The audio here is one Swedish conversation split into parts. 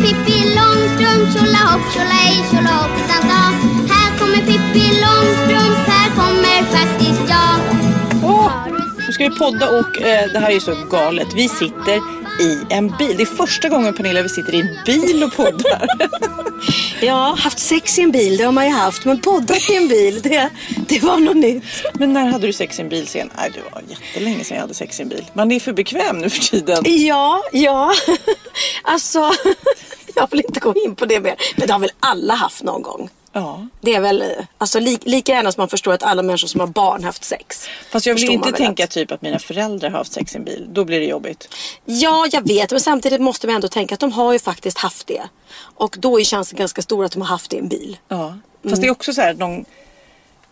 Pippi Långstrump, tjolahopp, tjolahej, tjolahoppsan sa. Här kommer Pippi Långstrump, här kommer faktiskt jag. Åh, oh, nu ska vi podda och eh, det här är ju så galet. Vi sitter i en bil. Det är första gången Pernilla vi sitter i en bil och poddar. Ja, haft sex i en bil, det har man ju haft. Men poddat i en bil, det, det var något nytt. Men när hade du sex i en bil sen? Nej, det var jättelänge sedan jag hade sex i en bil. Man är för bekväm nu för tiden. Ja, ja. Alltså, jag vill inte gå in på det mer. Men det har väl alla haft någon gång. Ja. Det är väl, alltså li, lika gärna som man förstår att alla människor som har barn haft sex. Fast jag vill inte tänka att- typ att mina föräldrar har haft sex i en bil. Då blir det jobbigt. Ja, jag vet. Men samtidigt måste man ändå tänka att de har ju faktiskt haft det. Och då är chansen ganska stor att de har haft det i en bil. Ja. Fast det är också så här, någon...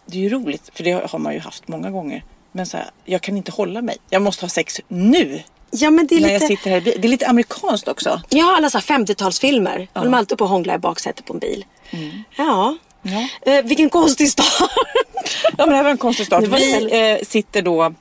det är ju roligt för det har man ju haft många gånger. Men så här, jag kan inte hålla mig. Jag måste ha sex nu. Ja, men det är När jag lite... sitter här i. Det är lite amerikanskt också. Ja, alla så här 50-talsfilmer. Ja. De är alltid på att hångla i baksätet på en bil. Ja. Ja. Eh, vilken konstig start. Ja men det här var en konstig start. Vi eh, sitter då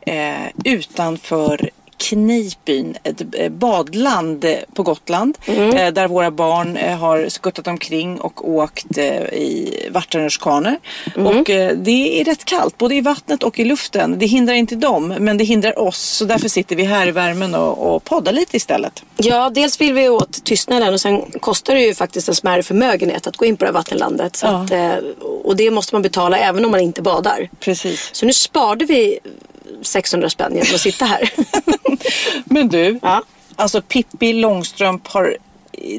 eh, utanför Kneippbyn, ett eh, badland på Gotland. Mm. Eh, där våra barn eh, har skuttat omkring och åkt i vattenrutschkanor. Mm. Och det är rätt kallt både i vattnet och i luften. Det hindrar inte dem men det hindrar oss. Så därför sitter vi här i värmen och, och poddar lite istället. Ja, dels vill vi åt tystnaden och sen kostar det ju faktiskt en smärre förmögenhet att gå in på det här vattenlandet. Så Ja. att, och det måste man betala även om man inte badar. Precis. Så nu sparade vi 600 spänn genom att sitta här. Men du, Ja. alltså Pippi Långstrump har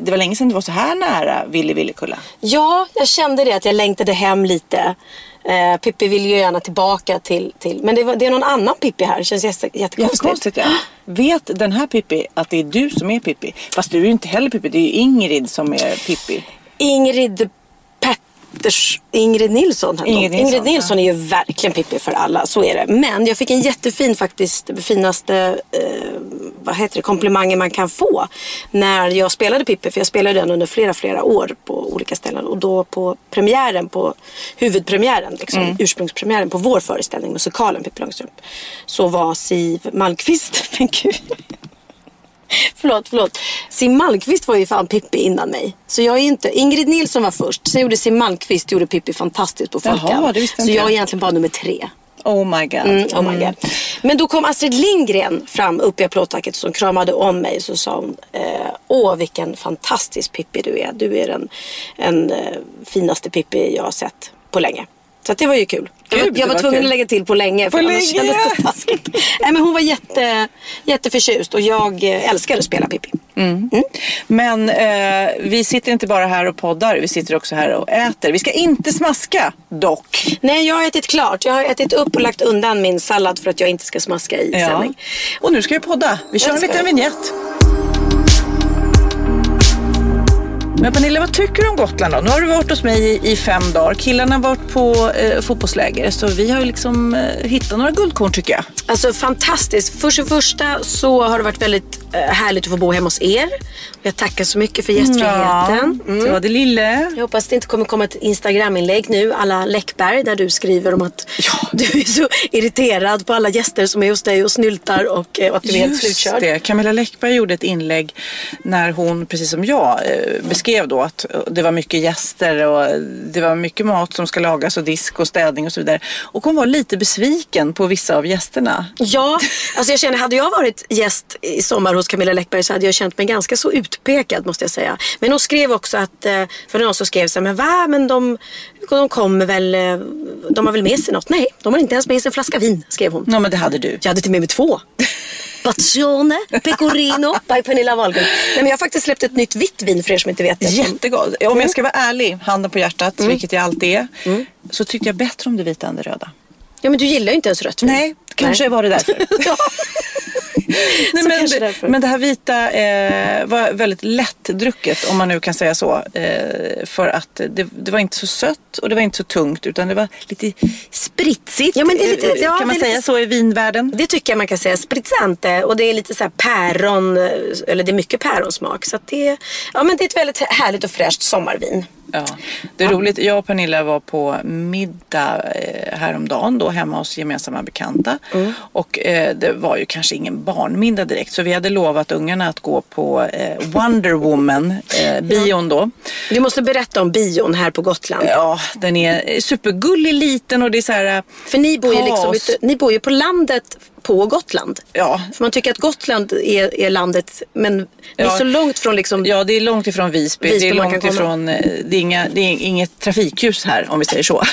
det var länge sedan du var så här nära Ville Villekulla. ja, jag kände det att jag längtade hem lite. Eh, Pippi vill ju gärna tillbaka till, till men det, var, det är någon annan Pippi här. Det känns jätte, jättekonstigt. Jättekonstigt ja. Vet den här Pippi att det är du som är Pippi? Fast du är ju inte heller Pippi, det är ju Ingrid som är Pippi. Ingrid Ingrid Nilsson. Ingrid Nilsson, Ingrid Nilsson är ju verkligen Pippi för alla, så är det. Men jag fick en jättefin faktiskt, finaste eh, vad heter det, komplimangen man kan få när jag spelade Pippi. För jag spelade den under flera, flera år på olika ställen. Och då på premiären, på huvudpremiären, liksom, Mm. ursprungspremiären på vår föreställning, musikalen Pippi Långstrump. Så var Siv Malmkvist, men gud. Förlåt, förlåt. Siw Malmkvist var ju fan Pippi innan mig. Så jag är inte... Ingrid Nilsson var först. Sen gjorde Siw Malmkvist gjorde Pippi fantastiskt på Folkan. Så jag är egentligen bara nummer tre. Oh my god. Mm, oh my God. Men då kom Astrid Lindgren fram upp i applådtacket som kramade om mig. Så sa hon, eh, åh vilken fantastisk Pippi du är. Du är den, den eh, finaste Pippi jag har sett på länge. Så det var ju kul. Jag var, Gud, jag var var tvungen kul. att lägga till på länge. På för annars länge? kändes det taskigt. Nej, men hon var jätte, jätteförtjust och jag eh, älskar att spela Pippi. Men eh, vi sitter inte bara här och poddar, vi sitter också här och äter. Vi ska inte smaska dock. Nej, jag har ätit klart. Jag har ätit upp och lagt undan min sallad för att jag inte ska smaska i sändning. Och nu ska vi podda. Vi kör en liten vignett. Men Pernilla, vad tycker du om Gotland då? Nu har du varit hos mig i, i fem dagar. Killarna har varit på eh, fotbollsläger. Så vi har ju liksom eh, hittat några guldkorn tycker jag. Alltså fantastiskt. För det första så har det varit väldigt eh, härligt att få bo hemma hos er. Och jag tackar så mycket för gästfriheten. Mm. det var det lille. Jag hoppas det inte kommer komma ett Instagram-inlägg nu, alla Läckberg, där du skriver om att du är så irriterad på alla gäster som är hos dig och snyltar och eh, att du är helt Just slutkörd. det. Camilla Läckberg gjorde ett inlägg när hon, precis som jag, eh, beskrev skrev då att det var mycket gäster och det var mycket mat som ska lagas och disk och städning och så vidare. Och hon var lite besviken på vissa av gästerna. Ja, alltså jag känner, hade jag varit gäst i sommar hos Camilla Läckberg så hade jag känt mig ganska så utpekad måste jag säga. Men hon skrev också att, eh, för någon som skrev så här, men va, men de, de kommer väl, eh, de har väl med sig något? Nej, de har inte ens med sig en flaska vin, skrev hon. Ja men det hade du. Jag hade till med mig två. Passione Pecorino by Pernilla Wahlgren. Nej, men jag har faktiskt släppt ett nytt vitt vin för er som inte vet det. Jättegott. Om jag ska vara ärlig, handen på hjärtat, vilket jag alltid är, så tyckte jag bättre om det vita än det röda. Ja men du gillar ju inte ens rött vin. Nej, kanske var det därför. Nej, men, det, men det här vita eh, var väldigt lättdrucket om man nu kan säga så. Eh, för att det, det var inte så sött och det var inte så tungt utan det var lite spritsigt. Ja, men det är lite- Eh, ja, kan man säga lite- så i vinvärlden? Det tycker jag man kan säga. Spritzante och det är lite så här päron, eller det är mycket päronsmak. Så det, ja, men det är ett väldigt härligt och fräscht sommarvin. Ja, det är roligt. Jag och Pernilla var på middag eh, häromdagen då hemma hos gemensamma bekanta. Mm. Och eh, det var ju kanske ingen barnmiddag direkt så vi hade lovat ungarna att gå på eh, Wonder Woman, eh, bion då. Du måste berätta om bion här på Gotland. Ja, den är supergullig liten och det är så här... eh, För ni bor, ju liksom, Kaos. ute- ni bor ju på landet på Gotland. Ja, För man tycker att Gotland är, är landet, men det är Ja. så långt från liksom... ja, det är långt ifrån Visby. Visby det är långt ifrån... eh, Det är, inga, det är inget trafikljus här om vi säger så.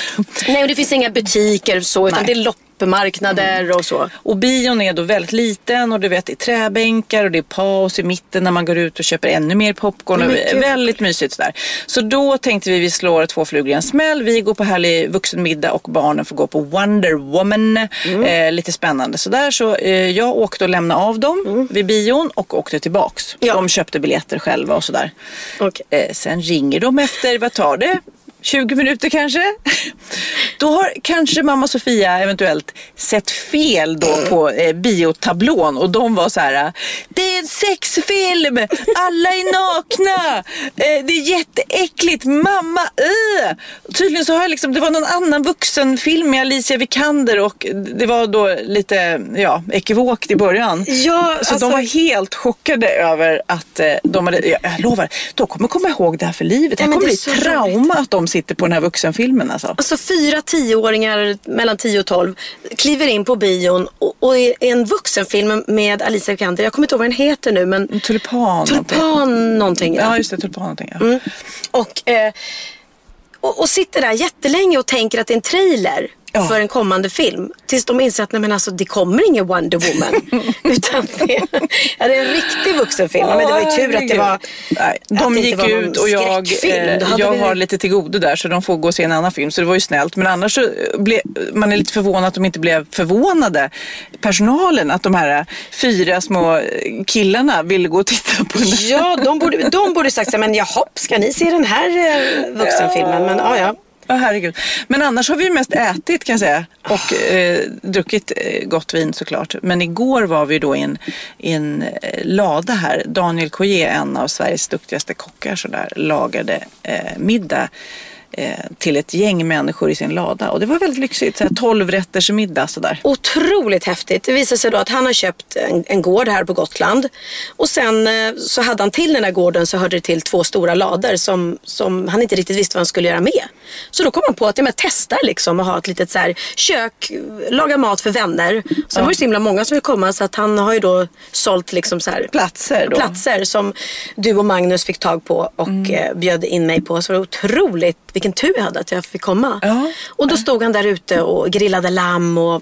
Nej, och det finns inga butiker så, utan Nej. det är loppemarknader och så. Och bion är då väldigt liten och du vet det är träbänkar och det är paus i mitten när man går ut och köper ännu mer popcorn. Och väldigt mysigt sådär. Så då tänkte vi vi slår två flugor i en smäll. Vi går på härlig vuxenmiddag och barnen får gå på Wonder Woman. Eh, lite spännande sådär. Så eh, jag åkte och lämnade av dem vid bion och åkte tillbaks. Ja. De köpte biljetter själva och sådär. Okej. Eh, sen ringer de efter, vad tar det? 20 minuter kanske. Då har kanske mamma Sofia eventuellt sett fel då på eh, biotablån och de var så här. Det är en sexfilm, alla är nakna, eh, det är jätteäckligt, mamma, uh. Tydligen så har jag liksom, det var någon annan vuxenfilm med Alicia Vikander och det var då lite, ja, ekivokt i början. Ja, Så alltså- de var helt chockade över att eh, de hade, jag, jag lovar, de kommer komma ihåg det här för livet. Det kommer bli trauma att de sitter på den här vuxenfilmen alltså. Alltså fyra tioåringar mellan 10 och 12 kliver in på bion och, och är en vuxenfilm med Alicia Vikander. Jag kommer inte ihåg vad den heter nu men Tulpan. Tulpan någonting. Ja, just det. Tulpan någonting. Ja. Mm. Och, eh, och, och sitter där jättelänge och tänker att det är en trailer Ja. för en kommande film. Tills de inser att nej, men alltså, det kommer ingen Wonder Woman. utan det, ja, det är en riktig vuxenfilm. men det var ju tur att det var Nej, de gick var ut och jag, eh, jag vi- har lite till godo där så de får gå och se en annan film. Så det var ju snällt. Men annars så ble, man är lite förvånad att de inte blev förvånade. Personalen, att de här fyra små eh, killarna ville gå och titta på den. Ja, de borde, de borde sagt så men jaha, ska ni se den här eh, vuxenfilmen? Men ja, ja. Ja, herregud. Men annars har vi ju mest ätit kan jag säga. Och eh, druckit eh, gott vin såklart. Men igår var vi då i en, i en eh, lada här. Daniel Coyer, en av Sveriges duktigaste kockar, sådär, lagade eh, middag till ett gäng människor i sin lada. Och det var väldigt lyxigt. Så här, 12 rätters middag sådär. Otroligt häftigt. Det visar sig då att han har köpt en, en gård här på Gotland. Och sen eh, så hade han till den här gården så hörde det till två stora lador som, som han inte riktigt visste vad han skulle göra med. Så då kom han på att ja, men testa liksom att ha ett litet så här kök, laga mat för vänner. Sen var det så himla många som ville komma så att han har ju då sålt liksom så här Platser då. platser som du och Magnus fick tag på och Mm. eh, bjöd in mig på. Så det var otroligt, vilken tur jag hade att jag fick komma. Ja. Och då stod han där ute och grillade lamm och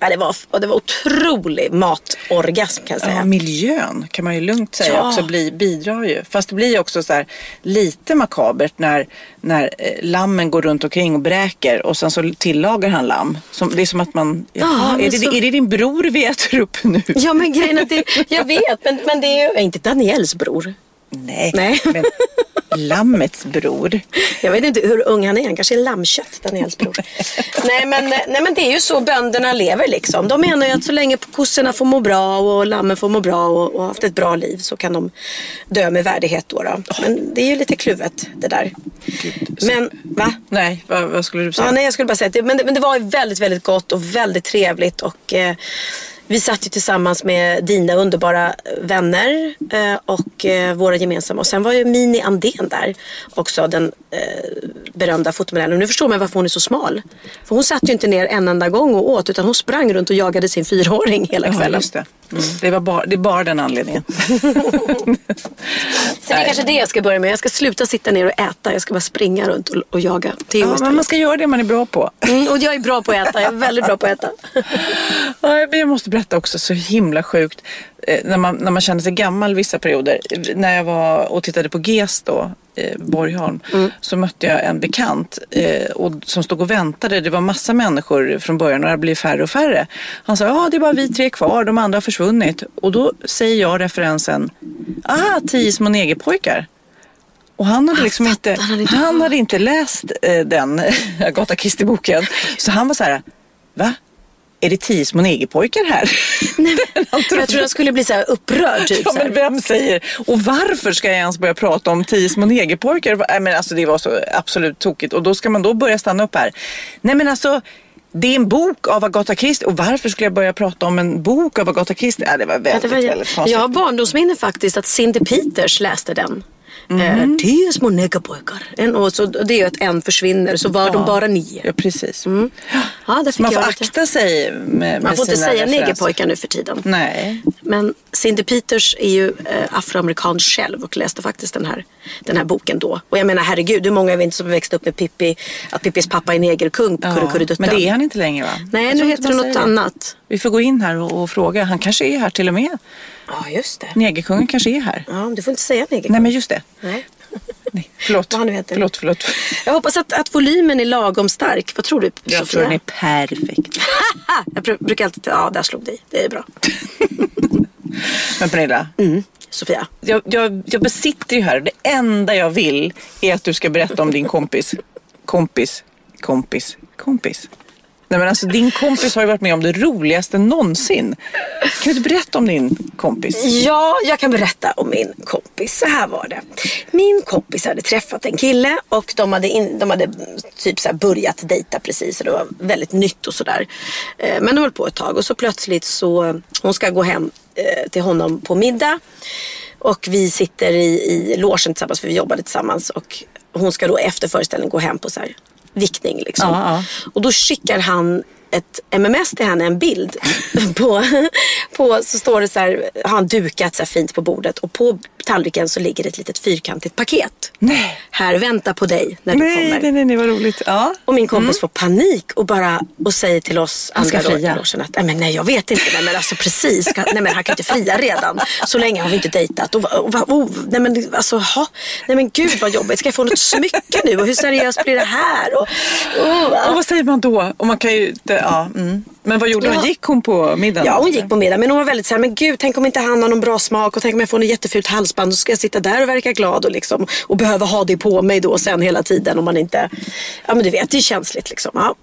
ja, det, var, och det var otrolig matorgasm kan jag säga. Ja, miljön kan man ju lugnt säga Ja. också bli, bidrar ju. Fast det blir ju också så här lite makabert när, när eh, lammen går runt omkring och bräker och sen så tillagar han lamm. Som, det är som att man, Ja, jaha, men är, det, så- är det din bror vi äter upp nu? Ja men grejen är att det, jag vet men, men det är ju inte Daniels bror. Nej, Nej. men lammets bror. Jag vet inte hur ung han är, han kanske är lammkött, Daniels bror. nej, men, nej men det är ju så bönderna lever liksom. De menar ju att så länge kossorna får må bra och lammen får må bra och, och haft ett bra liv så kan de dö med värdighet då. då. Men det är ju lite kluvet det där. Men va? Nej, vad, vad skulle du säga? Ja, nej, jag skulle bara säga att det, men, det, men det var väldigt, väldigt gott och väldigt trevligt och eh, Vi satt ju tillsammans med dina underbara vänner eh, och eh, våra gemensamma. Och sen var ju Mini Andén där också, den eh, berömda fotomodellen. Nu förstår man varför hon är så smal. För hon satt ju inte ner en enda gång och åt utan hon sprang runt och jagade sin fyraåring hela Ja, kvällen. just det. Mm. Det, var bara, det är bara den anledningen. Så det är kanske det jag ska börja med. Jag ska sluta sitta ner och äta. Jag ska bara springa runt och, och jaga Theo Ja, men istället. man ska göra det man är bra på. Mm, och jag är bra på att äta. Jag är väldigt bra på att äta. Ja, jag måste berätta också, så himla sjukt. Eh, när, man, när man känner sig gammal vissa perioder. När jag var och tittade på GES då, eh, Borgholm, så mötte jag en bekant eh, och, som stod och väntade. Det var massa människor från början och det blev färre och färre. Han sa, ja det är bara vi tre kvar, de andra har försvunnit. Och då säger jag referensen, ah, tio små negerpojkar. Och han hade liksom fattar han inte. han hade inte läst eh, den Agatha Christie-boken. Så han var så här, va? Är det tio små negerpojkar här? Han trodde- Jag tror jag skulle bli så här upprörd. Typ, Ja, men vem säger? Och varför ska jag ens börja prata om tio små negerpojkar? Nej, men alltså, det var så absolut tokigt. Och då ska man då börja stanna upp här. Nej men alltså, det är en bok av Agatha Christie. Och varför skulle jag börja prata om en bok av Agatha Christie? Ja, det var Ja, väldigt, det var, väldigt konstigt. jag har barndomsminne faktiskt att Cindy Peters läste den. Eh, tio små negerpojkar. En, och så, och det är ju att en försvinner så var de bara nio. Ja, precis. Ja, där fick man får jag lite- akta sig med, med Man får inte säga negerpojkar nu för tiden. Nej. Men Cindy Peters är ju eh, afroamerikan själv och läste faktiskt den här, den här boken då. Och jag menar herregud, hur många är vi inte som växte upp med Pippi, att Pippis pappa är negerkung på Ja, Kurrekurreduttan. men det är han inte längre va? Nej, Jag nu heter det något annat. Vi får gå in här och, och fråga. Han kanske är här till och med. Ja, just det. Negerkungen kanske är här. Ja, du får inte säga negerkung. Nej men just det. Nej. Nej, förlåt. Han heter. Förlåt, förlåt. Jag hoppas att, att volymen är lagom stark. Vad tror du Jag Sofia? tror den är perfekt. Jag br- brukar alltid, ja där slog dig. Det är bra. Men Pernilla, Sofia. jag, jag, jag besitter ju här. Det enda jag vill är att du ska berätta om din kompis. Kompis, kompis, kompis. Nej men alltså din kompis har ju varit med om det roligaste någonsin. Kan du inte berätta om din kompis? Ja, jag kan berätta om min kompis. Så här var det. Min kompis hade träffat en kille och de hade, in, de hade typ så här börjat dejta precis. Och det var väldigt nytt och sådär. Eh, men de höll på ett tag och så plötsligt så hon ska gå hem eh, till honom på middag. Och vi sitter i, i logen tillsammans för vi jobbade tillsammans. Och hon ska då efter föreställningen gå hem på så här vickning liksom. Ja, ja. Och då skickar han ett MMS till henne, en bild. på, på, så står det så här, har han dukat så här fint på bordet och på tallriken så ligger ett litet fyrkantigt paket. Nej. Här, vänta på dig när du Nej, kommer. nej, nej, nej, vad roligt. Ja. Och min kompis får panik och bara och säger till oss Han ska andra då fria. logen att nej, men nej jag vet inte, nej men alltså precis, ska, nej men han kan inte fria redan. Så länge har vi inte dejtat. Och, och, och, oh, nej men alltså, ha, nej men gud vad jobbigt, ska jag få något smycke nu och hur seriöst blir det här? Och, oh, Och vad säger man då? Och man kan ju inte, ja, mm. Men vad gjorde hon? Ja. Gick hon på middagen? Ja, hon gick på middag. Men hon var väldigt så här, men gud, tänk om inte han har någon bra smak och tänk om jag får något jättefult halsband så ska jag sitta där och verka glad och, liksom, och behöva ha det på mig då sen hela tiden om man inte, ja men du vet, det är känsligt liksom. Ja.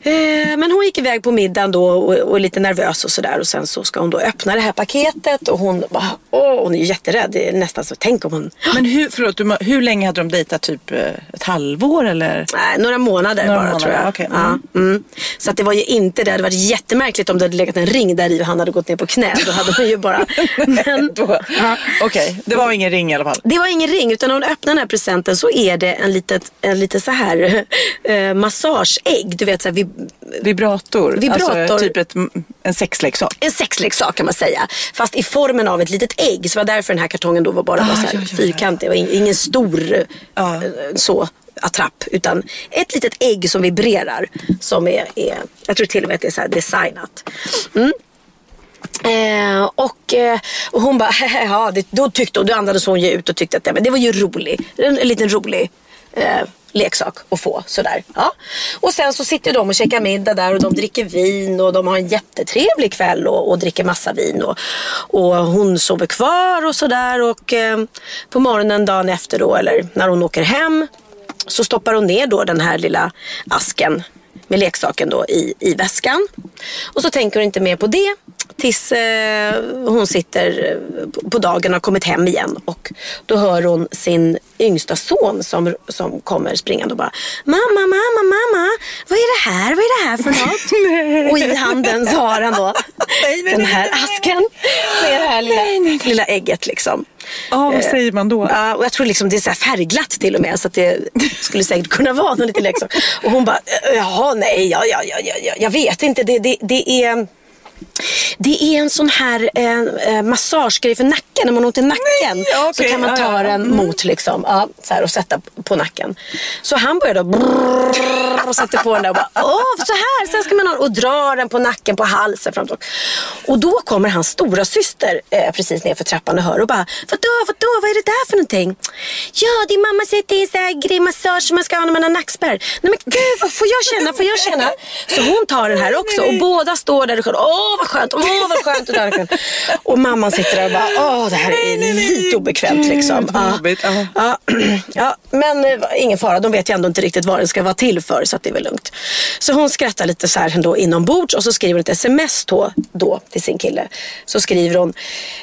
Eh, men hon gick iväg på middagen då och, och är lite nervös och sådär och sen så ska hon då öppna det här paketet och hon bara, åh, hon är jätterädd. Det är nästan så, tänk om hon, Men hur, förlåt, du, hur länge hade de dejtat? Typ eh, ett halvår eller? Nej, några månader Några bara månader, tror jag. okej. Ja, mm. Så att det var ju inte, det hade varit jättemärkligt om det hade legat en ring där i och han hade gått ner på knä. Då hade man ju bara... Men, Okej, det var ingen ring i alla fall. det var ingen ring utan när hon öppnar den här presenten så är det en litet, en lite så här eh, massageägg. Du vet så här, vi, Vibrator. Vibrator. Alltså typ ett, en sexleksak. en sexleksak kan man säga. Fast i formen av ett litet ägg. Så det var därför den här kartongen då var bara var så här ja, ja, ja. fyrkantig. in- ingen stor Ja. eh, så attrapp. Utan ett litet ägg som vibrerar. Som är, är jag tror till och med att det är så här designat. Mm. Eh, och, eh, och hon bara, ja, det, då tyckte hon, då andades hon ju ut och tyckte att det, men det var ju rolig, en, en liten rolig eh, leksak att få. Sådär. Ja. Och sen så sitter de och käkar middag där och de dricker vin och de har en jättetrevlig kväll och, och dricker massa vin. Och, och hon sover kvar och sådär och eh, på morgonen dagen efter då eller när hon åker hem så stoppar hon ner då den här lilla asken med leksaken då i, i väskan. Och så tänker hon inte mer på det Tills eh, hon sitter eh, på dagen och har kommit hem igen. Och då hör hon sin yngsta son som, som kommer springande och bara Mamma, mamma, mamma, vad är det här? Vad är det här för något? och i handen så har han då den här asken med det här lilla, lilla ägget liksom. Ja, vad säger man då? Ja, och jag tror liksom det är så färgglatt till och med så att det skulle säkert kunna vara någon liten leksak. Och hon bara, jaha nej, ja, ja, ja, ja, jag vet inte. Det, det, det är... Det är en sån här eh, eh, massagegrej för nacken. När man har ont i nacken Nej, okej, så kan man ta ja, ja. den mot liksom, ja, så här, och sätta på nacken. Så han började brrrr, och satte på den där och bara, åh så här, sen ska man ha och dra den på nacken, på halsen. Fram och, då kommer hans stora syster eh, precis ner för trappan och hör och bara, vadå, vadå, vad är det där för någonting? Ja, din mamma säger att det är en sån här grej massage som man ska ha när man har nackspärr. Nej men gud, vad får jag känna, får jag känna? Så hon tar den här också och båda står där och sjunger, åh vad skönt, åh vad skönt. Och, där, och, mamman sitter där och bara, åh det här är lite obekvämt liksom. vad Ja. ja. Ja, men eh, ingen fara, de vet ju ändå inte riktigt vad den ska vara till för så att det är väl lugnt. Så hon skrattar lite så här ändå inombords och så skriver hon ett sms då, då till sin kille. Så skriver hon,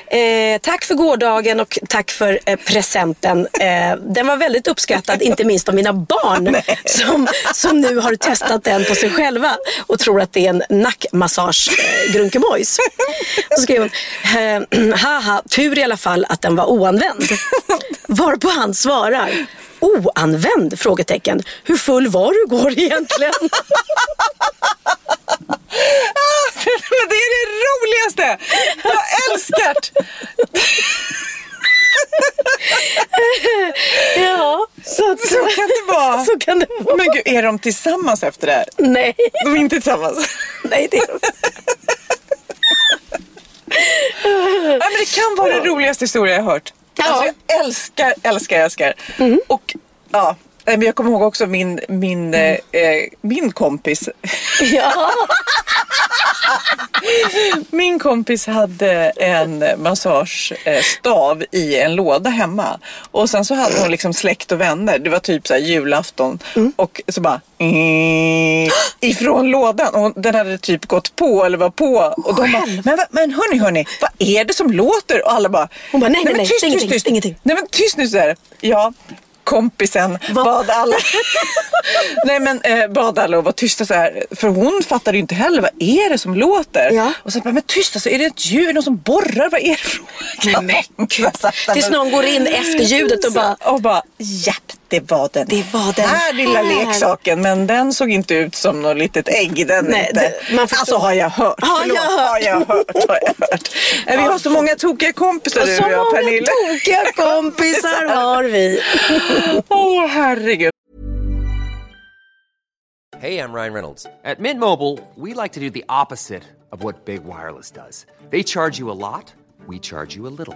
eh, tack för gårdagen och tack för eh, presenten. Eh, den var väldigt uppskattad, inte minst av mina barn som, som nu har testat den på sig själva och tror att det är en nackmassage grunkemojs. Så skriver hon, eh, haha, tur i alla fall att den var oanvänd. Varpå han svarar, oanvänd? Frågetecken. Hur full var du igår egentligen? Men det är det roligaste! Jag älskar det! ja, så, att, Så kan det vara. Så kan det vara. Men gud, är de tillsammans efter det här? Nej, De är inte tillsammans. nej det är Ja, men det kan vara den roligaste historia jag har hört. Ja. Mm. Alltså, jag älskar, älskar, älskar. Och ja, men jag kommer ihåg också min, min, eh, eh, min kompis. ja. Min kompis hade en massagestav i en låda hemma. Och sen så hade hon liksom släkt och vänner. Det var typ så här julafton. Mm. Och så bara mm, ifrån lådan. Och den hade typ gått på eller var på. Och de bara, men, men hörni, hörni, vad är det som låter? Och alla bara, Hon bara, nej, nej, men nej, tyst, det är tyst, ingenting, tyst. det är ingenting. Nej men tyst nu så här. Ja, kompisen Va? bad alla. Nej men eh, bad alla att vara tysta så här. För hon fattade ju inte heller, vad är det som låter? Ja. Och sen bara, men tyst alltså, är det ett djur? Någon som borrar? Vad är det för Nej, men Tills någon går in efter ljudet och bara, och bara, japp, det var den Det var den här lilla här. leksaken. Men den såg inte ut som något litet ägg. Den Nej, inte. det- man förstår. Alltså har jag hört. Har jag Förlåt, hört? Har jag hört? Har jag hört? Vi har så många tokiga kompisar du så och jag, många Pernilla. tokiga kompisar har vi. Åh herregud. Hey, I'm Ryan Reynolds. At Mint Mobile, we like to do the opposite of what Big Wireless does. They charge you a lot, we charge you a little.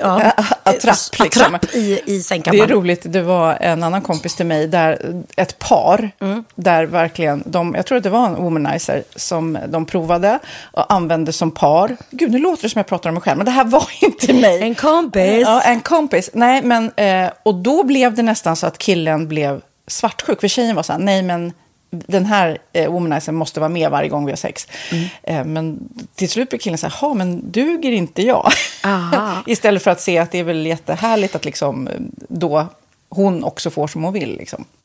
ja, Attrapp, eh, liksom. attrapp i, i Det är sängkammaren. roligt, det var en annan kompis till mig, där ett par, där verkligen, de, jag tror att det var en womanizer som de provade och använde som par. Gud, nu låter det som jag pratar om mig själv, men det här var inte mig. En kompis. Ja, en kompis. Nej, men, eh, och då blev det nästan så att killen blev svartsjuk, för tjejen var så här, nej men den här eh, womanizern måste vara med varje gång vi har sex. Eh, men till slut blir killen så här, "Ha, men duger inte jag? Istället för att se att det är väl jättehärligt att liksom, eh, då hon också får som hon vill. Liksom.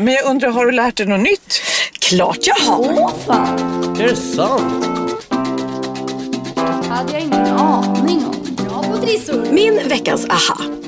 Men jag undrar, har du lärt dig något nytt? Klart jag har! Åh fan! Är det sant? hade jag ingen aning om. Bra på trissor! Min veckans aha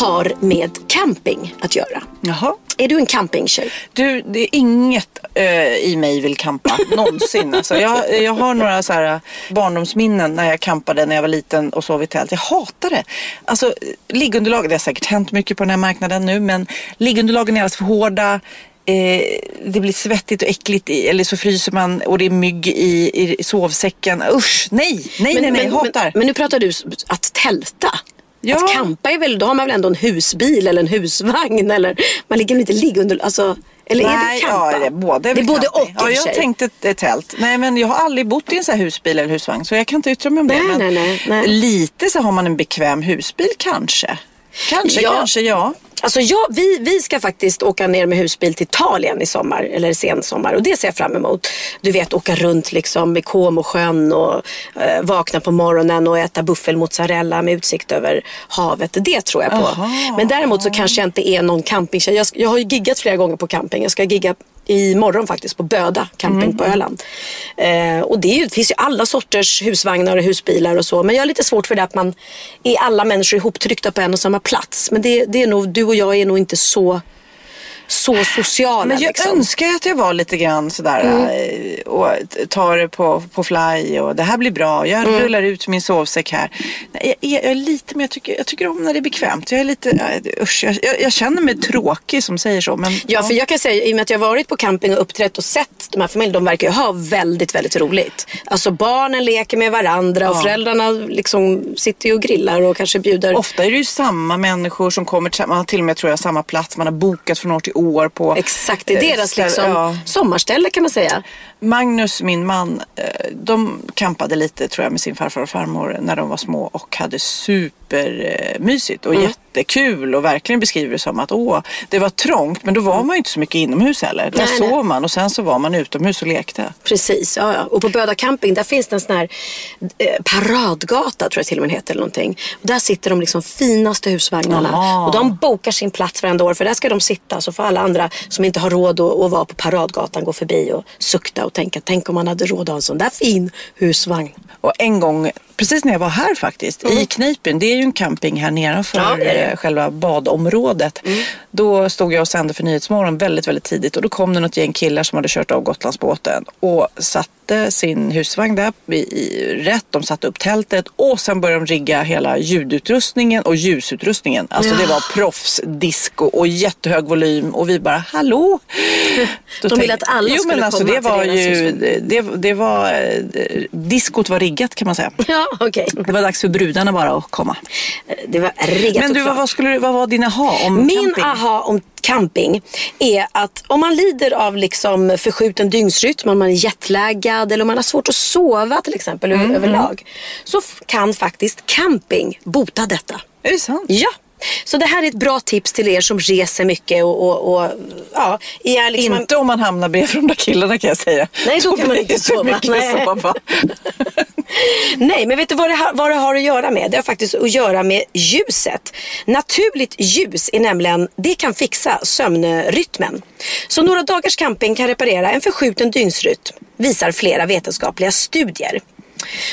har med camping att göra. Jaha. Är du en campingtjej? Du, det är inget äh, i mig vill campa någonsin. Alltså, jag, jag har några så här barndomsminnen när jag campade när jag var liten och sov i tält. Jag hatar det. Alltså, liggunderlaget, det har säkert hänt mycket på den här marknaden nu, men liggunderlagen är alldeles för hårda. Eh, det blir svettigt och äckligt i, eller så fryser man och det är mygg i, i sovsäcken. Usch, nej, nej, Men, nej, nej, men, hatar. men, men nu pratar du att tälta. Ja. Att campa är väl, då har man väl ändå en husbil eller en husvagn eller man ligger väl inte liggunder, alltså, eller är det campa? Ja, det är både, Det är både och i Ja, jag tänkte ett, tält. Nej, men jag har aldrig bott i en sån här husbil eller husvagn så jag kan inte yttra mig om det. Nej, men nej, nej, nej. Lite så har man en bekväm husbil kanske. Kanske, Ja. kanske, ja. Alltså jag, vi, vi ska faktiskt åka ner med husbil till Italien i sommar, eller sensommar. Och det ser jag fram emot. Du vet åka runt liksom med Comosjön och eh, vakna på morgonen och äta buffelmozzarella med utsikt över havet. Det tror jag på. Aha. Men däremot så kanske jag inte är någon campingtjej. Jag, jag har ju giggat flera gånger på camping. Jag ska gigga imorgon faktiskt på Böda camping på Öland. Eh, och det, är det finns ju alla sorters husvagnar och husbilar och så. Men jag har lite svårt för det att man är alla människor ihoptryckta på en och samma plats. Men det, det är nog, du och jag är nog inte så, så sociala. Men jag liksom. önskar att jag var lite grann sådär eh, och tar det på, på fly och det här blir bra. Jag rullar ut min sovsäck här. Nej, Jag, är- jag är lite men jag tycker, jag tycker om när det är bekvämt. Jag är lite, äh, usch, jag, jag, känner mig tråkig som säger så. Men, Ja, för jag kan säga, i och med att jag varit på camping och uppträtt och sett de här familjerna, de verkar ju ha väldigt, väldigt roligt. Alltså barnen leker med varandra och Ja. föräldrarna liksom sitter ju och grillar och kanske bjuder. Ofta är det ju samma människor som kommer man har till och med tror jag samma plats, man har bokat från år till år på Exakt, det är eh, deras liksom ja. sommarställe kan man säga. Magnus, min man, eh, de kampade lite tror jag med sin farfar och farmor när de var små och hade supermysigt och jättekul och verkligen beskriver det som att åh, det var trångt men då var man ju inte så mycket inomhus heller. Där Nej, nej. sov man och sen så var man utomhus och lekte. Precis, ja, ja. Och på Böda camping där finns det en sån här eh, paradgata tror jag till och med heter eller någonting. Och där sitter de liksom finaste husvagnarna. Jaha. Och de bokar sin plats varenda år för där ska de sitta. Så får alla andra som inte har råd att, att vara på paradgatan gå förbi och sukta och tänka tänk om man hade råd att ha en sån där fin husvagn. Och en gång, precis när jag var här faktiskt, i Kneipen, det är ju en camping här nedanför Mm. Ja. Mm. eh, själva badområdet. Då stod jag och sände för Nyhetsmorgon väldigt, väldigt tidigt och då kom det något gäng killar som hade kört av Gotlandsbåten och satte sin husvagn där i, i rätt. De satte upp tältet och sen började de rigga hela ljudutrustningen och ljusutrustningen. Alltså det var proffsdisco och jättehög volym och vi bara hallå? De ville att alla jo, men skulle alltså, komma det till var deras ju, det, det var, eh, diskot var riggat kan man säga. Ja, okej. Det var dags för brudarna bara att komma. Det var riggat Men du, vad, vad, skulle, vad var din aha om Min camping? aha om camping är att om man lider av liksom förskjuten dygnsrytm, om man är jetlaggad eller om man har svårt att sova till exempel Mm, överlag. Så f- kan faktiskt camping bota detta. Är det sant? Ja. Så det här är ett bra tips till er som reser mycket och, och, och ja, är liksom Inte om man hamnar bredvid de där killarna kan jag säga. Nej, då kan man inte sova. Nej. sova. Nej, men vet du vad det, har, vad det har att göra med? Det har faktiskt att göra med ljuset. Naturligt ljus är nämligen, det kan fixa sömnrytmen. Så några dagars camping kan reparera en förskjuten dygnsrytm, visar flera vetenskapliga studier.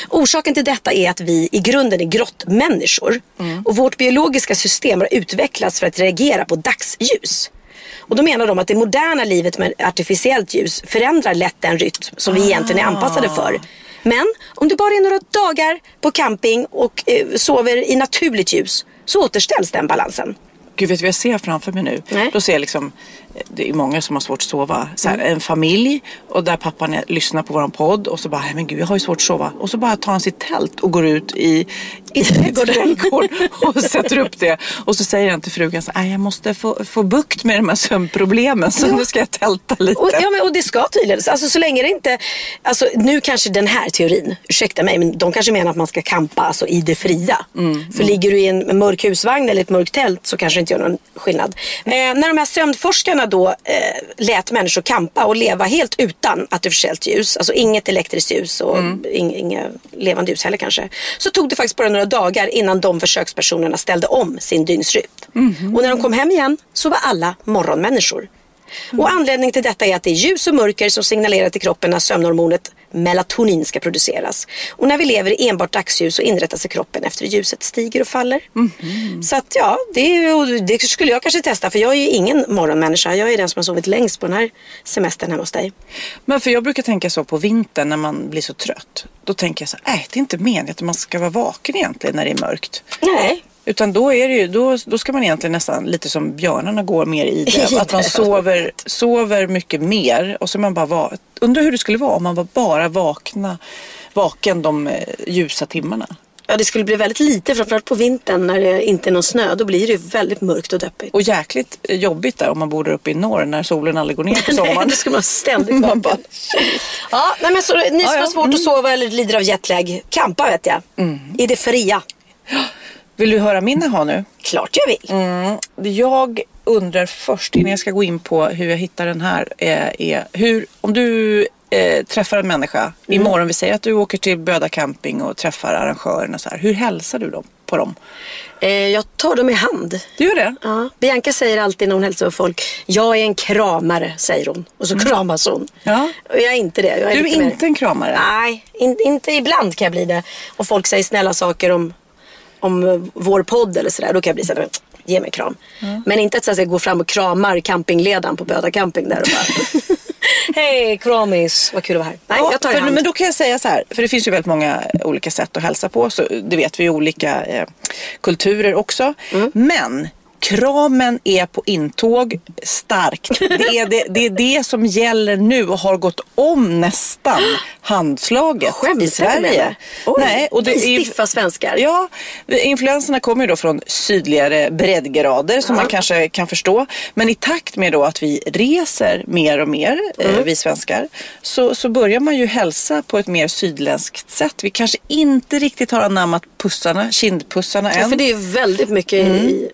Orsaken till detta är att vi i grunden är grottmänniskor och vårt biologiska system har utvecklats för att reagera på dagsljus. Och då menar de att det moderna livet med artificiellt ljus förändrar lätt den rytm som vi egentligen är anpassade för. Men om du bara är några dagar på camping och eh, sover i naturligt ljus så återställs den balansen. Gud, vet du vad jag ser framför mig nu? Nej. Då ser jag liksom, det är många som har svårt att sova. Så här, En familj och där pappan är, lyssnar på våran podd och så bara, "Nej, men gud jag har ju svårt att sova. Och så bara tar han sitt tält och går ut i, i trädgården och sätter upp det. Och så säger han till frugan, så, "Nej, jag måste få, få bukt med de här sömnproblemen så nu ska jag tälta lite. Och, ja, men, och det ska tydligen, alltså så länge det inte, alltså nu kanske den här teorin, ursäkta mig, men de kanske menar att man ska campa alltså, i det fria. För ligger du i en mörk husvagn eller ett mörkt tält så kanske det inte gör någon skillnad. Eh, när de här sömnforskarna då eh, lät människor campa och leva helt utan artificiellt ljus, alltså inget elektriskt ljus och ing, inga levande ljus heller kanske. Så tog det faktiskt bara några dagar innan de försökspersonerna ställde om sin dygnsrytm. Och när de kom hem igen så var alla morgonmänniskor. Och anledningen till detta är att det är ljus och mörker som signalerar till kroppen när sömnhormonet melatonin ska produceras. Och när vi lever i enbart dagsljus så inrättar sig kroppen efter hur ljuset stiger och faller. Så att ja, det, det skulle jag kanske testa för jag är ju ingen morgonmänniska. Jag är den som har sovit längst på den här semestern hemma hos dig. Men för jag brukar tänka så på vintern när man blir så trött. Då tänker jag så här, nej det är inte meningen att man ska vara vaken egentligen när det är mörkt. Nej, Utan då, är det ju, då, då ska man egentligen nästan lite som björnarna går mer i det. Att man sover, sover mycket mer. Och så man bara va- Undrar hur det skulle vara om man var bara vakna, vaken de eh, ljusa timmarna. ja, det skulle bli väldigt lite framförallt på vintern när det inte är någon snö. Då blir det väldigt mörkt och deppigt. Och jäkligt eh, jobbigt där om man bor där uppe i norr när solen aldrig går ner på Nej, sommaren. då ska man ständigt Man bara, Ja, nej men så ni som Ja, ja. har svårt att sova eller lider av jetlag, campa vet jag. I det fria. Vill du höra min aha nu? Klart jag vill. Mm. Jag undrar först innan jag ska gå in på hur jag hittar den här. eh, Är hur, om du eh, träffar en människa imorgon. Vi säger att du åker till Böda camping och träffar arrangörerna. Så här, hur hälsar du dem, på dem? Eh, jag tar dem i hand. Du gör det? Ja. Bianca säger alltid när hon hälsar på folk, jag är en kramare, säger hon. Och så kramas hon. Ja. Och jag är inte det. Är Du är lite mer- inte en kramare? Nej, in, inte ibland kan jag bli det. Och folk säger snälla saker om, om vår podd eller sådär. Då kan jag bli såhär, ge mig kram. Men inte att jag går fram och kramar campingledaren på Böda camping där och bara Hej kramis, vad kul att vara här. Nej, Ja, jag tar för, hand. men då kan jag säga så här, för det finns ju väldigt många olika sätt att hälsa på. Så det vet vi i olika eh, kulturer också. Mm. Men kramen är på intåg starkt. Det är det, det är det som gäller nu och har gått om nästan handslaget Skämtar i Sverige. Oj, Nej, och det är stiffa svenskar. Ja, influenserna kommer ju då från sydligare breddgrader som man kanske kan förstå. Men i takt med då att vi reser mer och mer, Mm. eh, vi svenskar, så, så börjar man ju hälsa på ett mer sydländskt sätt. Vi kanske inte riktigt har anammat pussarna, kindpussarna Ja, än. för det är väldigt mycket i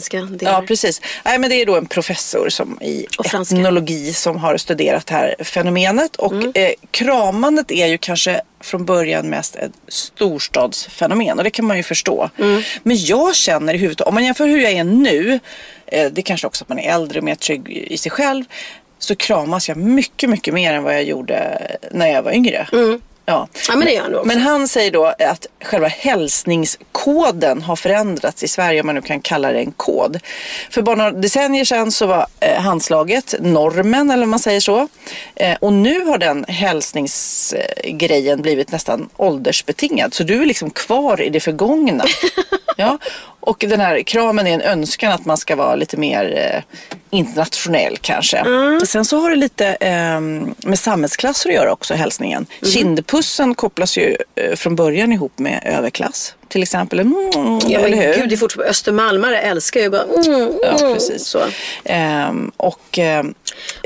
latinska delar. Ja, precis. Nej, men det är då en professor som i. Mm. etnologi som har studerat det här fenomenet. Och eh, kramandet är ju kanske från början mest ett storstadsfenomen och det kan man ju förstå. Mm. Men jag känner i huvudet, om man jämför hur jag är nu, eh, det kanske också att man är äldre och mer trygg i sig själv, så kramas jag mycket, mycket mer än vad jag gjorde när jag var yngre. Mm. Ja, men det gör han också. Men han säger då att själva hälsningskoden har förändrats i Sverige, om man nu kan kalla det en kod. För bara några decennier sedan så var eh, handslaget normen, eller om man säger så. Eh, och nu har den hälsningsgrejen blivit nästan åldersbetingad. Så du är liksom kvar i det förgångna. ja. Och den här kramen är en önskan att man ska vara lite mer eh, internationell kanske. Sen så har det lite eh, med samhällsklasser att göra också, hälsningen. Kindpussen kopplas ju eh, från början ihop med överklass. Till exempel. Mm, Ja, eller hur? gud, det är fortfarande Östermalmare älskar ju bara mm, Ja, mm, precis. Så. Ehm, och ehm,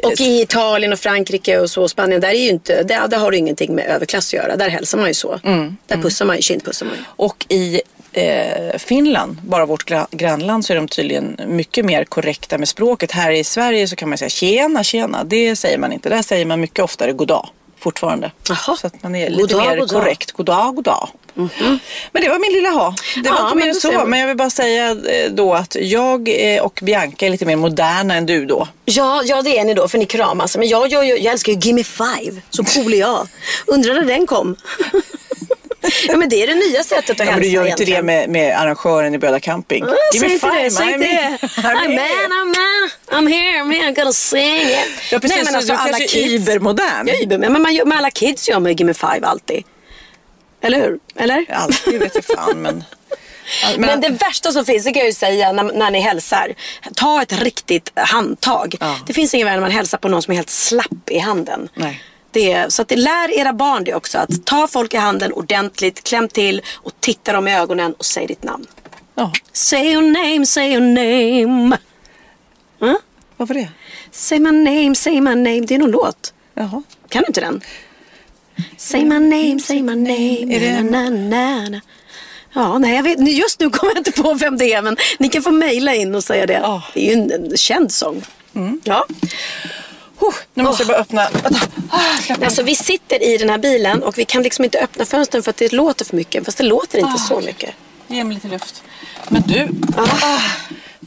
Och i Italien och Frankrike och så, Spanien, där, är ju inte, där, där har det ingenting med överklass att göra. Där hälsar man ju så. Mm, Där pussar man ju, kindpussar man ju. Och i eh, Finland, bara vårt gra- grannland, så är de tydligen mycket mer korrekta med språket. Här i Sverige så kan man säga tjena, tjena. Det säger man inte. Där säger man mycket oftare goddag fortfarande. Jaha. Så att man är lite Goddag, mer goddag. korrekt. Goddag, goddag. Men det var min lilla ha. Det var Ja, inte mer än så. man. Men jag vill bara säga eh, då att jag eh, och Bianca är lite mer moderna än du då. Ja, ja, det är ni då, för ni kramas. Men jag, jag, jag, jag älskar ju Gimme Five. Så cool är jag. Undrar när den kom. ja, men det är det nya sättet att Ja, hälsa men du gör inte det egentligen. med, med arrangören i Bröda Camping. Ah, Give me five, det, I'm det. I'm I'm here. man, I'm man, I'm here, man, I'm gonna sing it. Ja, precis. Nej, men så alltså, du alla kanske är kids. übermodern. Jag är iber, men man men alla kids gör med Gimme Five alltid. Eller hur? Eller? Alltid vet jag fan men... Ja, Men, det värsta som finns, det kan jag ju säga när, när ni hälsar. Ta ett riktigt handtag. Ja. Det finns ingen värre när man hälsar på någon som är helt slapp i handen. Nej. Det så att det lär era barn det också. Att ta folk i handen ordentligt, kläm till och titta dem i ögonen och säg ditt namn. Ja, Say your name, say your name. Mm? vad var det? Say my name, say my name. Det är någon låt. Jaha. Kan du inte den? Say my name, say my name. Är det na, na, na. Ja, nej, jag vet, just nu kommer jag inte på vem det är, men ni kan få mejla in och säga det. Ja. Det är ju en, en känd sång. Ja. Huh, nu måste jag bara öppna. Ah, Alltså, vi sitter i den här bilen och vi kan liksom inte öppna fönstren för att det låter för mycket. Fast det låter inte så mycket. Ge mig lite luft. Men du. Ah.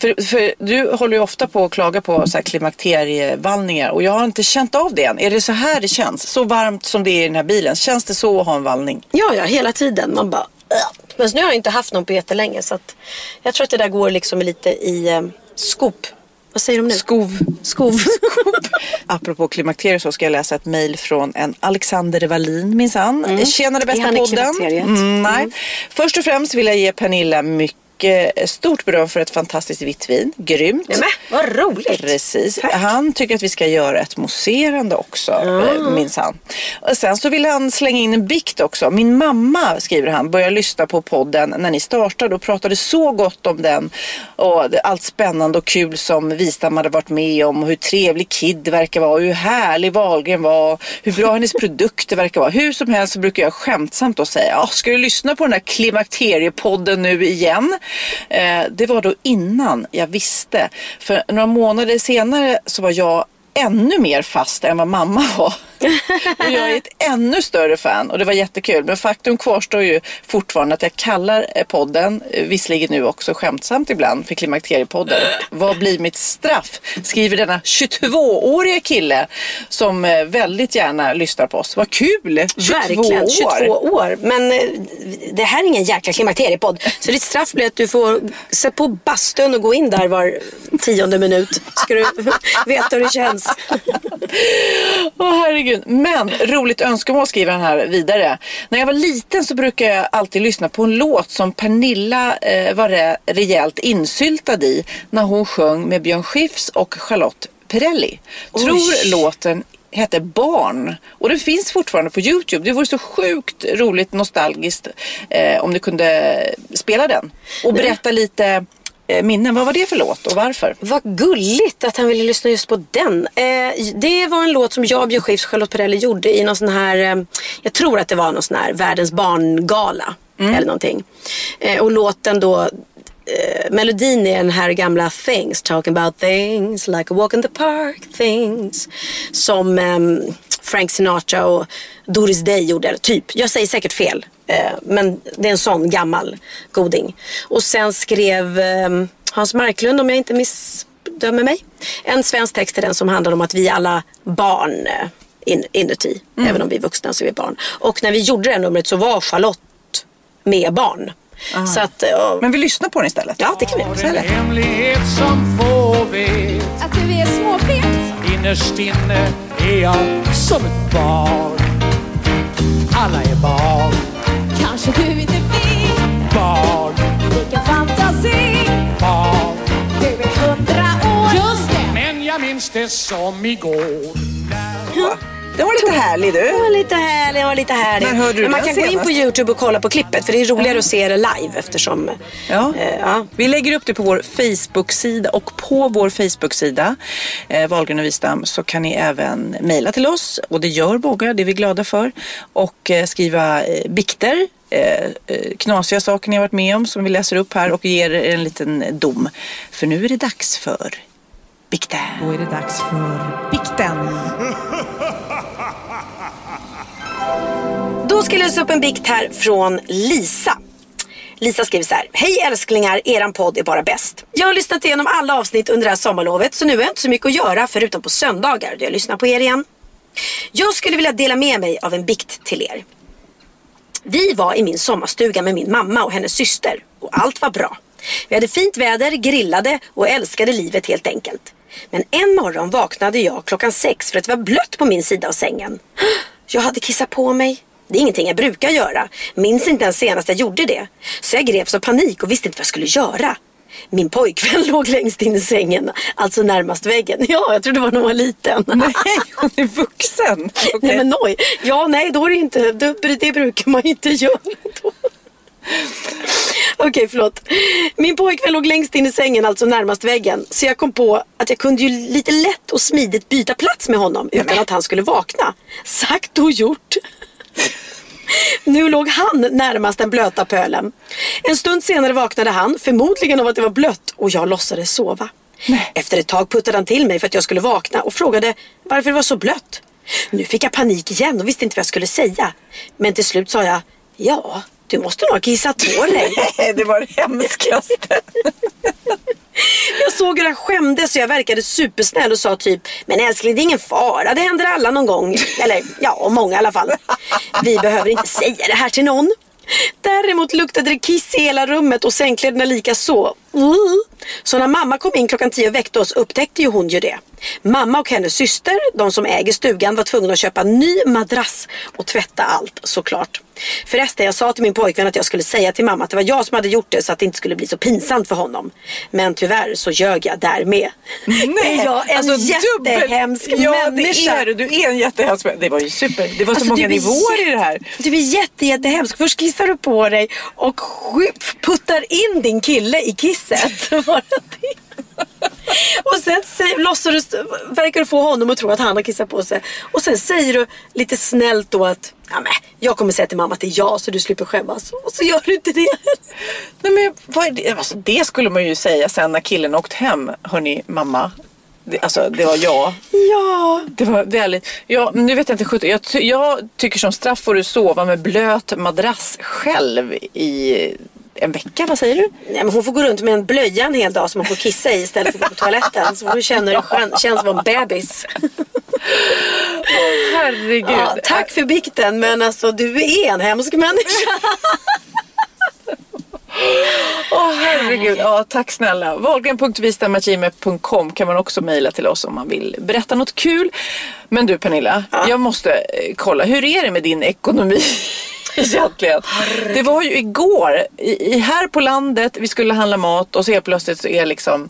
För, för du håller ju ofta på att klaga på så här klimakterievallningar och jag har inte känt av det än. Är det så här det känns? Så varmt som det är i den här bilen. Känns det så att ha en vallning? Ja, ja, hela tiden. Man bara... Men nu har jag inte haft någon på jättelänge så att jag tror att det där går liksom lite i eh, skop. Vad säger de nu? Skov. Skov. Apropå klimakteriet så ska jag läsa ett mejl från en Alexander Wallin minsann. Mm. Tjenare bästa podden. Mm, nej. Först och främst vill jag ge Pernilla mycket stort beröm för ett fantastiskt vitt vin. Grymt. Nej, men, vad roligt. Precis. Tack. Han tycker att vi ska göra ett mousserande också, mm. minsann. Och sen så vill han slänga in en bikt också. Min mamma, skriver han, började lyssna på podden när ni startade och pratade så gott om den. Och allt spännande och kul som Wistam hade varit med om. Och hur trevlig Kid verkar vara. och Hur härlig Wahlgren var. Hur bra hennes produkter verkar vara. Hur som helst så brukar jag skämtsamt då säga, "Ja, ska du lyssna på den här klimakteriepodden nu igen? Eh, det var då innan jag visste. För några månader senare så var jag ännu mer fast än vad mamma var. Och jag är ett ännu större fan och det var jättekul. Men faktum kvarstår ju fortfarande att jag kallar eh, podden, eh, visserligen nu också skämtsamt ibland, för Klimakteriepodden. Vad blir mitt straff? Skriver denna 22-åriga kille som eh, väldigt gärna lyssnar på oss. Vad kul! 22 Verkligen, år. 22 år. Men det här är ingen jäkla klimakteriepodd. Så ditt straff blir att du får se på bastun och gå in där var tionde minut. Ska du veta hur det känns. Åh herregud. Men roligt önskemål skriver han här vidare. När jag var liten så brukade jag alltid lyssna på en låt som Pernilla eh, var re- rejält insyltad i när hon sjöng med Björn Skifs och Charlotte Perrelli. Tror låten hette Barn. Och den finns fortfarande på Youtube. Det vore så sjukt roligt, nostalgiskt eh, om du kunde spela den. Och berätta lite eh, minnen. Vad var det för låt och varför? Vad gulligt att han ville lyssna just på den. Eh, det var en låt som jag, Björn Skifs, Charlotte Perrelli gjorde i någon sån här, eh, jag tror att det var någon sån här världens barngala. Eller någonting. Eh, och låten då, eh, melodin är den här gamla Things, talking about things, like a walk in the park things. Som ehm, Frank Sinatra och Doris Day gjorde, typ. Jag säger säkert fel. Eh, men det är en sån gammal goding. Och sen skrev ehm, Hans Marklund, om jag inte missdömer mig, en svensk text till den som handlar om att vi är alla barn eh, in, inuti. Även om vi är vuxna så är vi barn. Och när vi gjorde det här numret så var Charlotte med barn. Så att, eh, Men vi lyssnar på den istället. ja det kan vi göra. Det. hemlighet som få vet Att du är småfet. Innerst inne är jag som ett barn Alla är barn, Kanske du inte vet barn, vilken fantasi. barn Du är hundra år. Just det. Men jag minns det som igår Den var lite härlig du. Den var lite härlig, den var lite härlig. När hörde du Men man kan gå in på senast? Youtube och kolla på klippet för det är roligare att se det live eftersom Ja. eh, ja. Vi lägger upp det på vår Facebook-sida och på vår Facebook-sida eh, Wahlgren och Wistam så kan ni även mejla till oss och det gör många, det är vi glada för och eh, skriva eh, bikter eh, eh, knasiga saker ni har varit med om som vi läser upp här och ger er en liten dom. För nu är det dags för bikten. Då är det dags för bikten. Då ska jag läsa upp en bikt här från Lisa. Lisa skriver så här. Hej älsklingar, eran podd är bara bäst. Jag har lyssnat igenom alla avsnitt under det här sommarlovet så nu har jag inte så mycket att göra förutom på söndagar då jag lyssnar på er igen. Jag skulle vilja dela med mig av en bikt till er. Vi var i min sommarstuga med min mamma och hennes syster och allt var bra. Vi hade fint väder, grillade och älskade livet helt enkelt. Men en morgon vaknade jag klockan sex för att det var blött på min sida av sängen. Jag hade kissat på mig. Det är ingenting jag brukar göra. Minns inte ens senast jag gjorde det. Så jag greps av panik och visste inte vad jag skulle göra. Min pojkvän låg längst in i sängen, alltså närmast väggen. Ja, jag trodde det var när hon var liten. Nej, hon är vuxen. Okej. Nej men oj. Ja, nej då är det inte, det, brukar man inte göra då. Okej, förlåt. Min pojkvän låg längst in i sängen, alltså närmast väggen. Så jag kom på att jag kunde ju lite lätt och smidigt byta plats med honom utan att han skulle vakna. Sagt och gjort. Nu låg han närmast den blöta pölen. En stund senare vaknade han, förmodligen av att det var blött och jag låtsades sova. Efter ett tag puttade han till mig för att jag skulle vakna och frågade varför det var så blött. Nu fick jag panik igen och visste inte vad jag skulle säga. Men till slut sa jag, ja, du måste nog ha kissat på dig. Nej, det var det hemskaste. Jag såg hur han skämdes och jag verkade supersnäll och sa typ Men älskling det är ingen fara, det händer alla någon gång. Eller ja, många i alla fall. Vi behöver inte säga det här till någon. Däremot luktade det kiss i hela rummet och sängkläderna lika så. Uh. Så när mamma kom in klockan tio och väckte oss upptäckte ju hon ju det. Mamma och hennes syster, de som äger stugan, var tvungna att köpa ny madrass och tvätta allt såklart. Förresten, jag sa till min pojkvän att jag skulle säga till mamma att det var jag som hade gjort det så att det inte skulle bli så pinsamt för honom. Men tyvärr så ljög jag där med. är jag en jättehemsk ja, människa? det är du. Du är en jättehemsk människa. Det var ju super. Det var så Alltså, många du är nivåer i det här. Du är jätte, jättehemsk. Först kissar du på dig och puttar in din kille i det. och sen säger, låtsas du, verkar du få honom att tro att han har kissat på sig. Och sen säger du lite snällt då att ja, men, jag kommer säga till mamma att det är jag så du slipper skämmas. Och så gör du inte det. Nej, men vad är det? Alltså, det skulle man ju säga sen när killen åkt hem. Hörni, mamma. Det, alltså, det var jag. Ja. Det var väldigt... Ja, nu vet jag inte sjutton. Jag, jag tycker som straff får du sova med blöt madrass själv i en vecka. Vad säger du? Nej, men hon får gå runt med en blöja en hel dag som hon får kissa i istället för att gå på toaletten. Så du känna hur det känns att vara en bebis. Herregud. Ja, tack för bikten men alltså du är en hemsk människa. Åh herregud. Ja, tack snälla. Wahlgren.vistamagime.com kan man också mejla till oss om man vill berätta något kul. Men du Pernilla, jag måste eh, kolla. Hur är det med din ekonomi? Egentligen. Det var ju igår, i, i, här på landet, vi skulle handla mat och så helt plötsligt så är liksom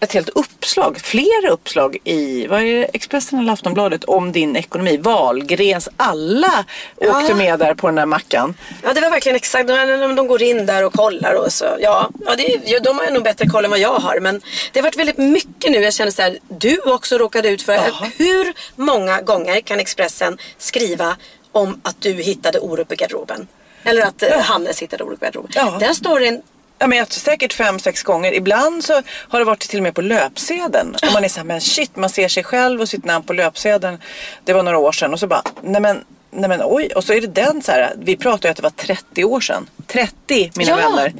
ett helt uppslag, flera uppslag i vad är det, Expressen eller Aftonbladet om din ekonomi. Wahlgrens, alla åkte med där på den där mackan. Ja, det var verkligen exakt. De, de går in där och kollar och så. Ja, ja, det, ja de har nog bättre koll än vad jag har. Men det har varit väldigt mycket nu. Jag känner så här, du också råkade ut för. Hur många gånger kan Expressen skriva om att du hittade orup i garderoben? Eller att eh, Hannes hittade orup i garderoben. Ja. Den storyn Ja, men jag säkert fem, sex gånger. Ibland så har det varit till och med på löpsedeln. Och man är så här, men shit, man ser sig själv och sitt namn på löpsedeln. Det var några år sedan och så bara, nej men, nej men oj. Och så är det den så här, vi pratade ju att det var 30 år sedan. 30 mina Ja. vänner.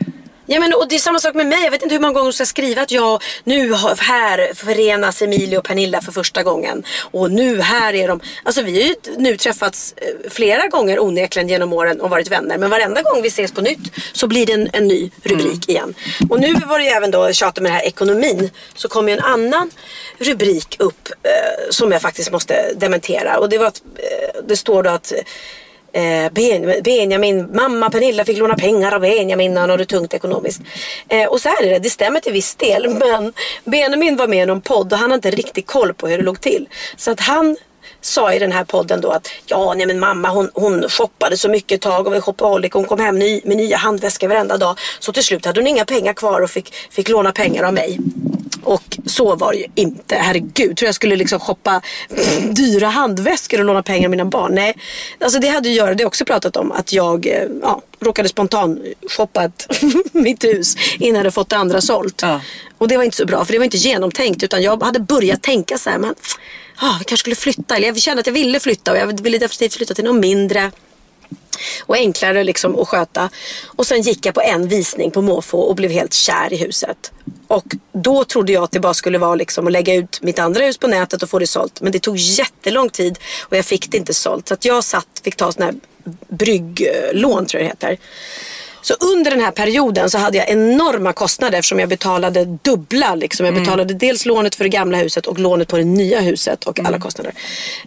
Ja, men, och det är samma sak med mig. Jag vet inte hur många gånger jag ska skriva att jag nu här förenas Emilie och Pernilla för första gången. Och nu här är de. Alltså vi har ju nu träffats eh, flera gånger onekligen genom åren och varit vänner. Men varenda gång vi ses på nytt så blir det en, en ny rubrik igen. Och nu var det ju även då tjata med det här ekonomin. Så kom ju en annan rubrik upp eh, som jag faktiskt måste dementera. Och det var att eh, det står då att Eh, ben, Benjamin, mamma Pernilla fick låna pengar av Benjamin när han hade det tungt ekonomiskt. Eh, och så här är det, det stämmer till viss del. Men Benjamin var med i någon podd och han hade inte riktigt koll på hur det låg till. Så att han sa i den här podden då att ja, nej men mamma hon, hon shoppade så mycket ett tag och var shopaholic. Hon kom hem ny, med nya handväskor varenda dag. Så till slut hade hon inga pengar kvar och fick, fick låna pengar av mig. Och så var det ju inte. Herregud, tror jag skulle liksom shoppa dyra handväskor och låna pengar av mina barn. Nej, alltså det hade ju göra, det har jag också pratat om, att jag eh, ja, råkade spontan shoppa ett mitt hus innan jag hade fått det andra sålt. Ja. Och det var inte så bra, för det var inte genomtänkt. Utan jag hade börjat tänka så här, men ah, vi kanske skulle flytta. Eller jag kände att jag ville flytta och jag ville definitivt flytta till något mindre och enklare liksom att sköta. Och sen gick jag på en visning på måfå och blev helt kär i huset. Och då trodde jag att det bara skulle vara liksom att lägga ut mitt andra hus på nätet och få det sålt. Men det tog jättelång tid och jag fick det inte sålt. Så att jag satt, fick ta sådana här brygglån tror jag det heter. Så under den här perioden så hade jag enorma kostnader eftersom jag betalade dubbla. Liksom. Jag betalade dels lånet för det gamla huset och lånet på det nya huset och alla kostnader.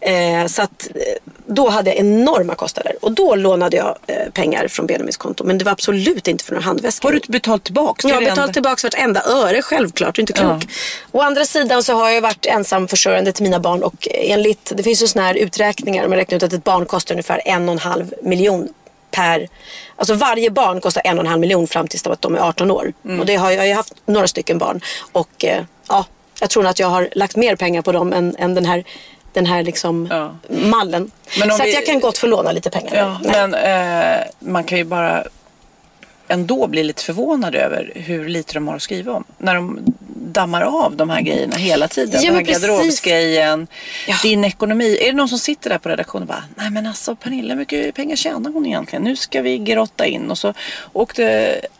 Eh, så att eh, då hade jag enorma kostnader. Och då lånade jag eh, pengar från Benjamins konto. Men det var absolut inte för några handväskor. Har du betalt tillbaks? Det Jag har betalat enda. tillbaka vartenda öre självklart, du är inte klok. Å andra sidan så har jag varit ensamförsörjande till mina barn och enligt, det finns ju sådana här uträkningar, man räknar ut att ett barn kostar ungefär en och en halv miljon per, alltså varje barn kostar en och en halv miljon fram tills att de är 18 år. Mm. Och det har jag, har ju haft några stycken barn och eh, ja, jag tror att jag har lagt mer pengar på dem än, än den här den här liksom Ja. mallen. Så vi- att jag kan gott få låna lite pengar. Ja, men eh, man kan ju bara ändå bli lite förvånad över hur lite de har att skriva om. När de dammar av de här grejerna hela tiden. Ja, den här precis. garderobsgrejen, Ja. din ekonomi. Är det någon som sitter där på redaktionen och bara, nej men alltså Pernilla, hur mycket pengar tjänar hon egentligen? Nu ska vi grotta in. Och så åkte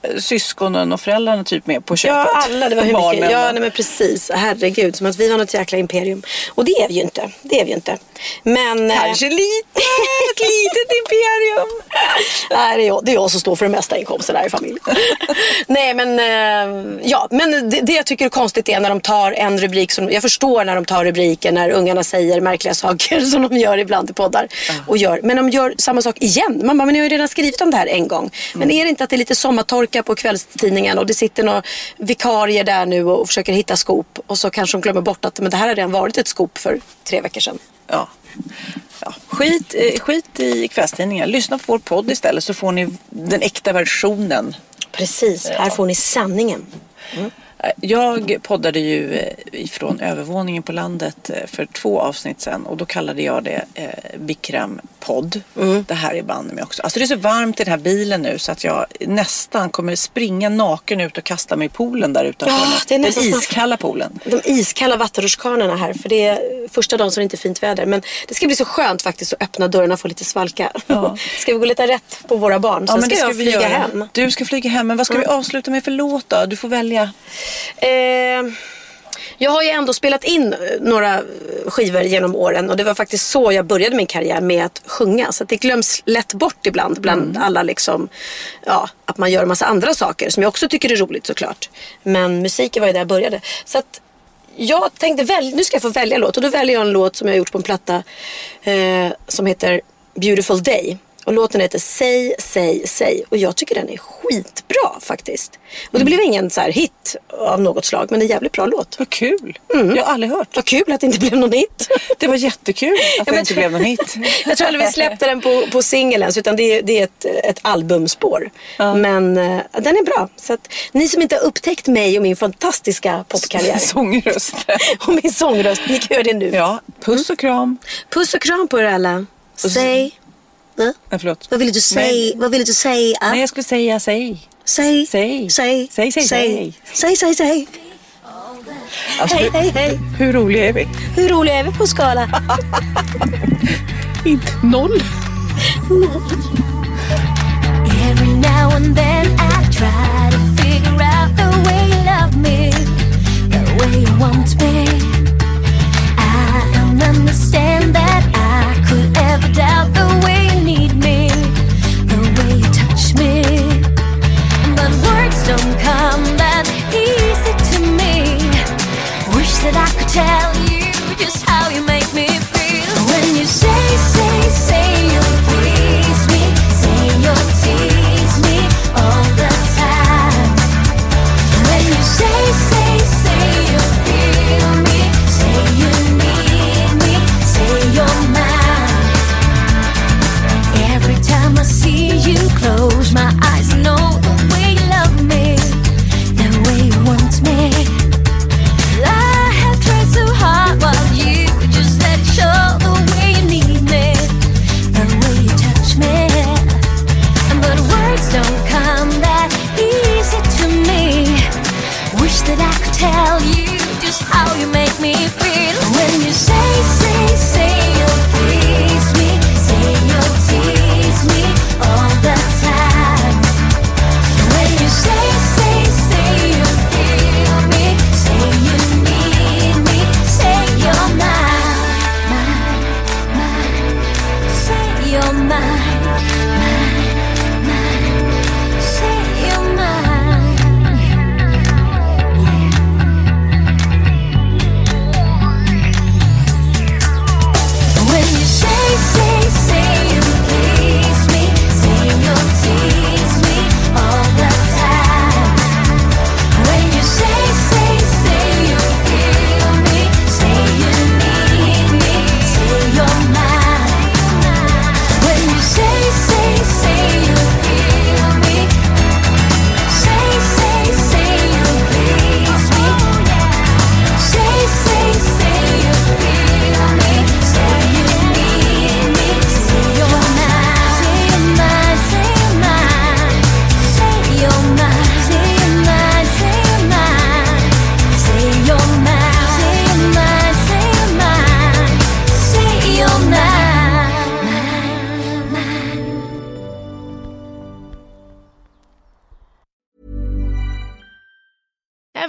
eh, syskonen och föräldrarna typ med på köpet. Ja, alla. Det var hur Barnen. mycket. Ja, nej, men precis. Herregud, som att vi var något jäkla imperium. Och det är vi ju inte. Det är vi ju inte. Men... eh, Kanske lite, ett litet imperium. Nej, det är, jag, det är jag som står för den mesta inkomsten här i familjen. Nej, men eh, ja, men det, det jag tycker konstigt är när de tar en rubrik som, jag förstår när de tar rubriker när ungarna säger märkliga saker som de gör ibland i poddar. Och gör, men de gör samma sak igen. Man bara, men ni har ju redan skrivit om det här en gång. Men är det inte att det är lite sommartorka på kvällstidningen och det sitter några vikarier där nu och försöker hitta skop och så kanske de glömmer bort att men det här har redan varit ett skop för tre veckor sedan. Ja. Ja. Skit, eh, skit i kvällstidningar. Lyssna på vår podd istället så får ni den äkta versionen. Precis, här får ni sanningen. Eh, Jag poddade ju eh, ifrån övervåningen på landet eh, för två avsnitt sedan och då kallade jag det eh, Bikram podd. Mm. Det här är banne mig också. Alltså det är så varmt i den här bilen nu så att jag nästan kommer springa naken ut och kasta mig i poolen där utanför. Ja, det är den nästan iskalla poolen. de iskalla vattenrutschkanorna här. För det är första dagen så det inte är fint väder. Men det ska bli så skönt faktiskt att öppna dörrarna och få lite svalka. Ja. ska vi gå lite rätt på våra barn? Sen ska, det jag flyga göra. hem. Du ska flyga hem. Men vad ska vi avsluta med för låt då? Du får välja. Eh, jag har ju ändå spelat in eh, några skivor genom åren och det var faktiskt så jag började min karriär med att sjunga. Så att det glöms lätt bort ibland bland alla liksom, ja, att man gör en massa andra saker som jag också tycker är roligt såklart. Men musiken var ju där jag började. Så att jag tänkte väl, nu ska jag få välja låt och då väljer jag en låt som jag har gjort på en platta eh, som heter Beautiful Day. Och låten heter Säg, säg, säg. Och jag tycker den är skitbra faktiskt. Och det blev ingen så här hit av något slag. Men en jävligt bra låt. Vad kul. Mm. Jag har aldrig hört. Vad kul att det inte blev någon hit. Det var jättekul att det inte blev någon hit. Jag tror aldrig vi släppte den på, på singel ens, utan det är, det är ett, ett albumspår. Men eh, den är bra. Så att, ni som inte har upptäckt mig och min fantastiska popkarriär Sångröst. och min sångröst, ni kan göra det nu. Ja, puss och kram. Puss och kram på er alla. Säg. Va? Nej, förlåt. Vad ville du säga? Vad ville du säga? Nej, jag skulle säga säg. Säg. Säg. Säg. Säg, säg, säg. Säg, säg, säg. Alltså, Hej, hur, hej, hej. hur roliga är vi? Hur roliga är vi på skala? Inte noll. Every now and then I try